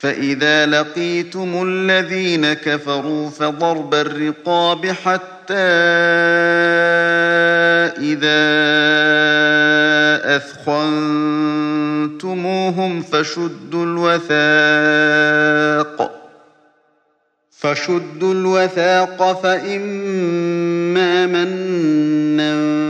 فإذا لقيتم الذين كفروا فضرب الرقاب حتى إذا أثخنتموهم فشدوا الوثاق فشدوا الوثاق فإما منا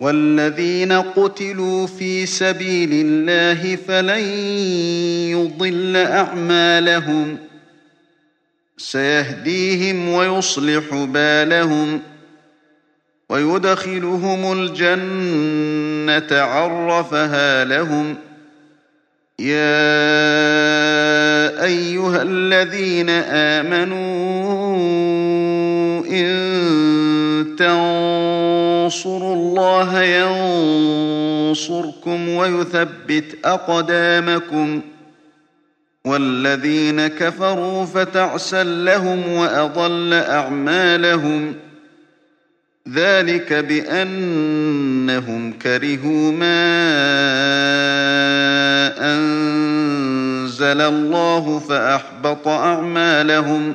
والذين قتلوا في سبيل الله فلن يضل أعمالهم. سيهديهم ويصلح بالهم ويدخلهم الجنة عرفها لهم. يا أيها الذين آمنوا إن تنصروا الله ينصركم ويثبت أقدامكم والذين كفروا فتعسا لهم وأضل أعمالهم ذلك بأنهم كرهوا ما أنزل الله فأحبط أعمالهم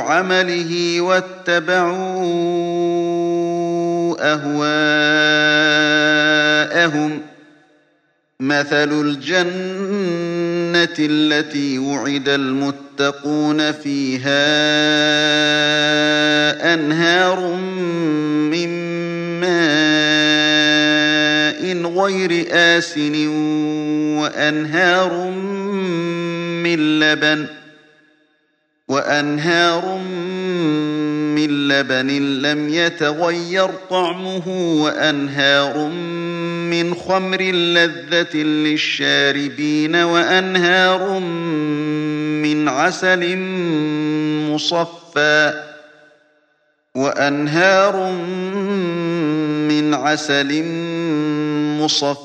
عمله واتبعوا أهواءهم. مثل الجنة التي وعد المتقون فيها أنهار من ماء غير آسن وأنهار من لبن. وأنهار من لبن لم يتغير طعمه وأنهار من خمر لذة للشاربين وأنهار من عسل مصفى وأنهار من عسل مصفى.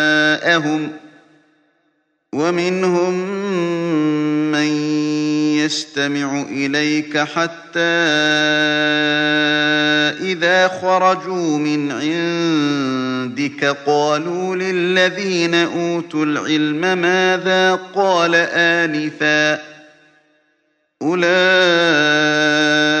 ومنهم من يستمع إليك حتى إذا خرجوا من عندك قالوا للذين أوتوا العلم ماذا قال آنفا أولئك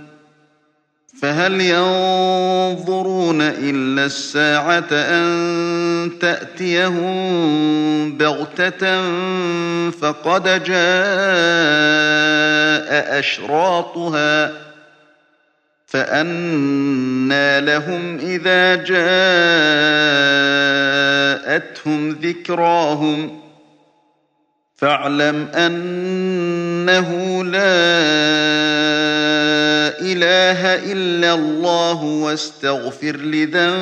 فهل ينظرون إلا الساعة أن تأتيهم بغتة فقد جاء أشراطها فأنى لهم إذا جاءتهم ذكراهم فاعلم أنه لا إله إلا الله واستغفر لذنبك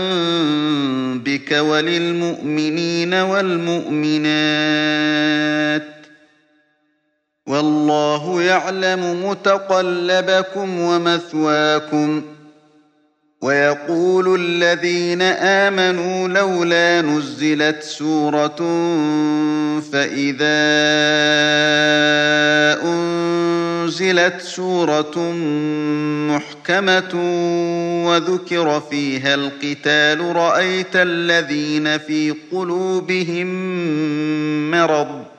وللمؤمنين والمؤمنات والله يعلم متقلبكم ومثواكم ويقول الذين آمنوا لولا نزلت سورة فإذا أنزلت سورة محكمة وذكر فيها القتال رأيت الذين في قلوبهم مرض.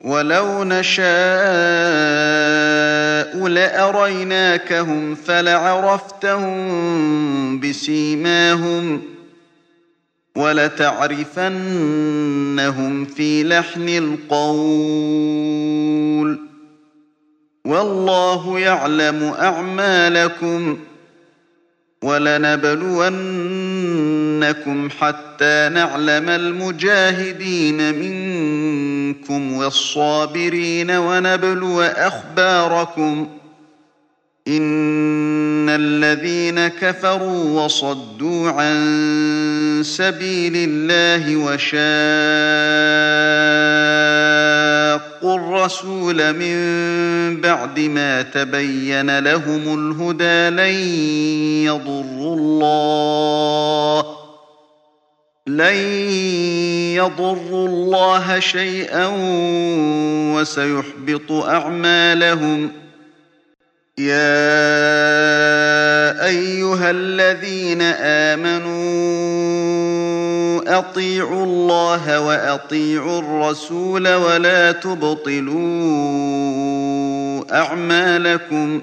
ولو نشاء لأريناكهم فلعرفتهم بسيماهم ولتعرفنهم في لحن القول والله يعلم أعمالكم ولنبلونكم حتى نعلم المجاهدين منكم والصابرين ونبلو أخباركم إن الذين كفروا وصدوا عن سبيل الله وشاقوا الرسول من بعد ما تبين لهم الهدى لن يضروا الله لن يضروا الله شيئا وسيحبط أعمالهم ۖ. يا أيها الذين آمنوا أطيعوا الله وأطيعوا الرسول ولا تبطلوا أعمالكم.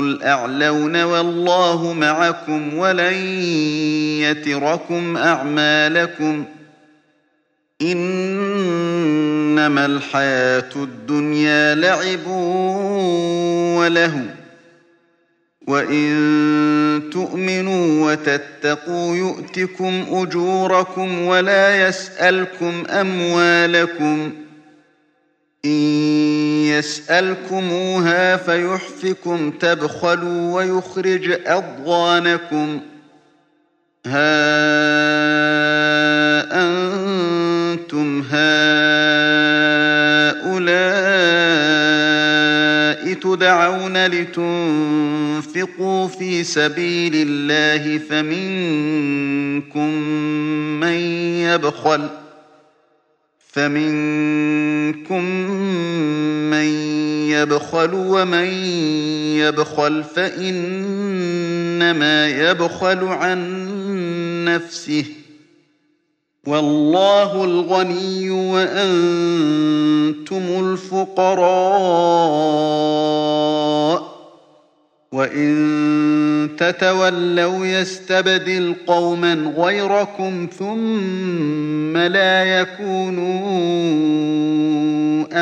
الأعلون والله معكم ولن يتركم أعمالكم إنما الحياة الدنيا لعب ولهو وإن تؤمنوا وتتقوا يؤتكم أجوركم ولا يسألكم أموالكم إن يسألكموها فيحفكم تبخلوا ويخرج أضغانكم. ها أنتم هؤلاء تدعون لتنفقوا في سبيل الله فمنكم من يبخل. فمنكم من يبخل ومن يبخل فإنما يبخل عن نفسه والله الغني وأنتم الفقراء وإن تتولوا يستبدل قوما غيركم ثم لا يكونوا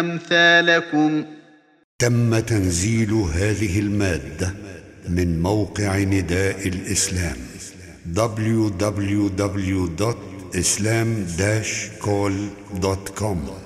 أمثالكم تم تنزيل هذه المادة من موقع نداء الإسلام www.islam-call.com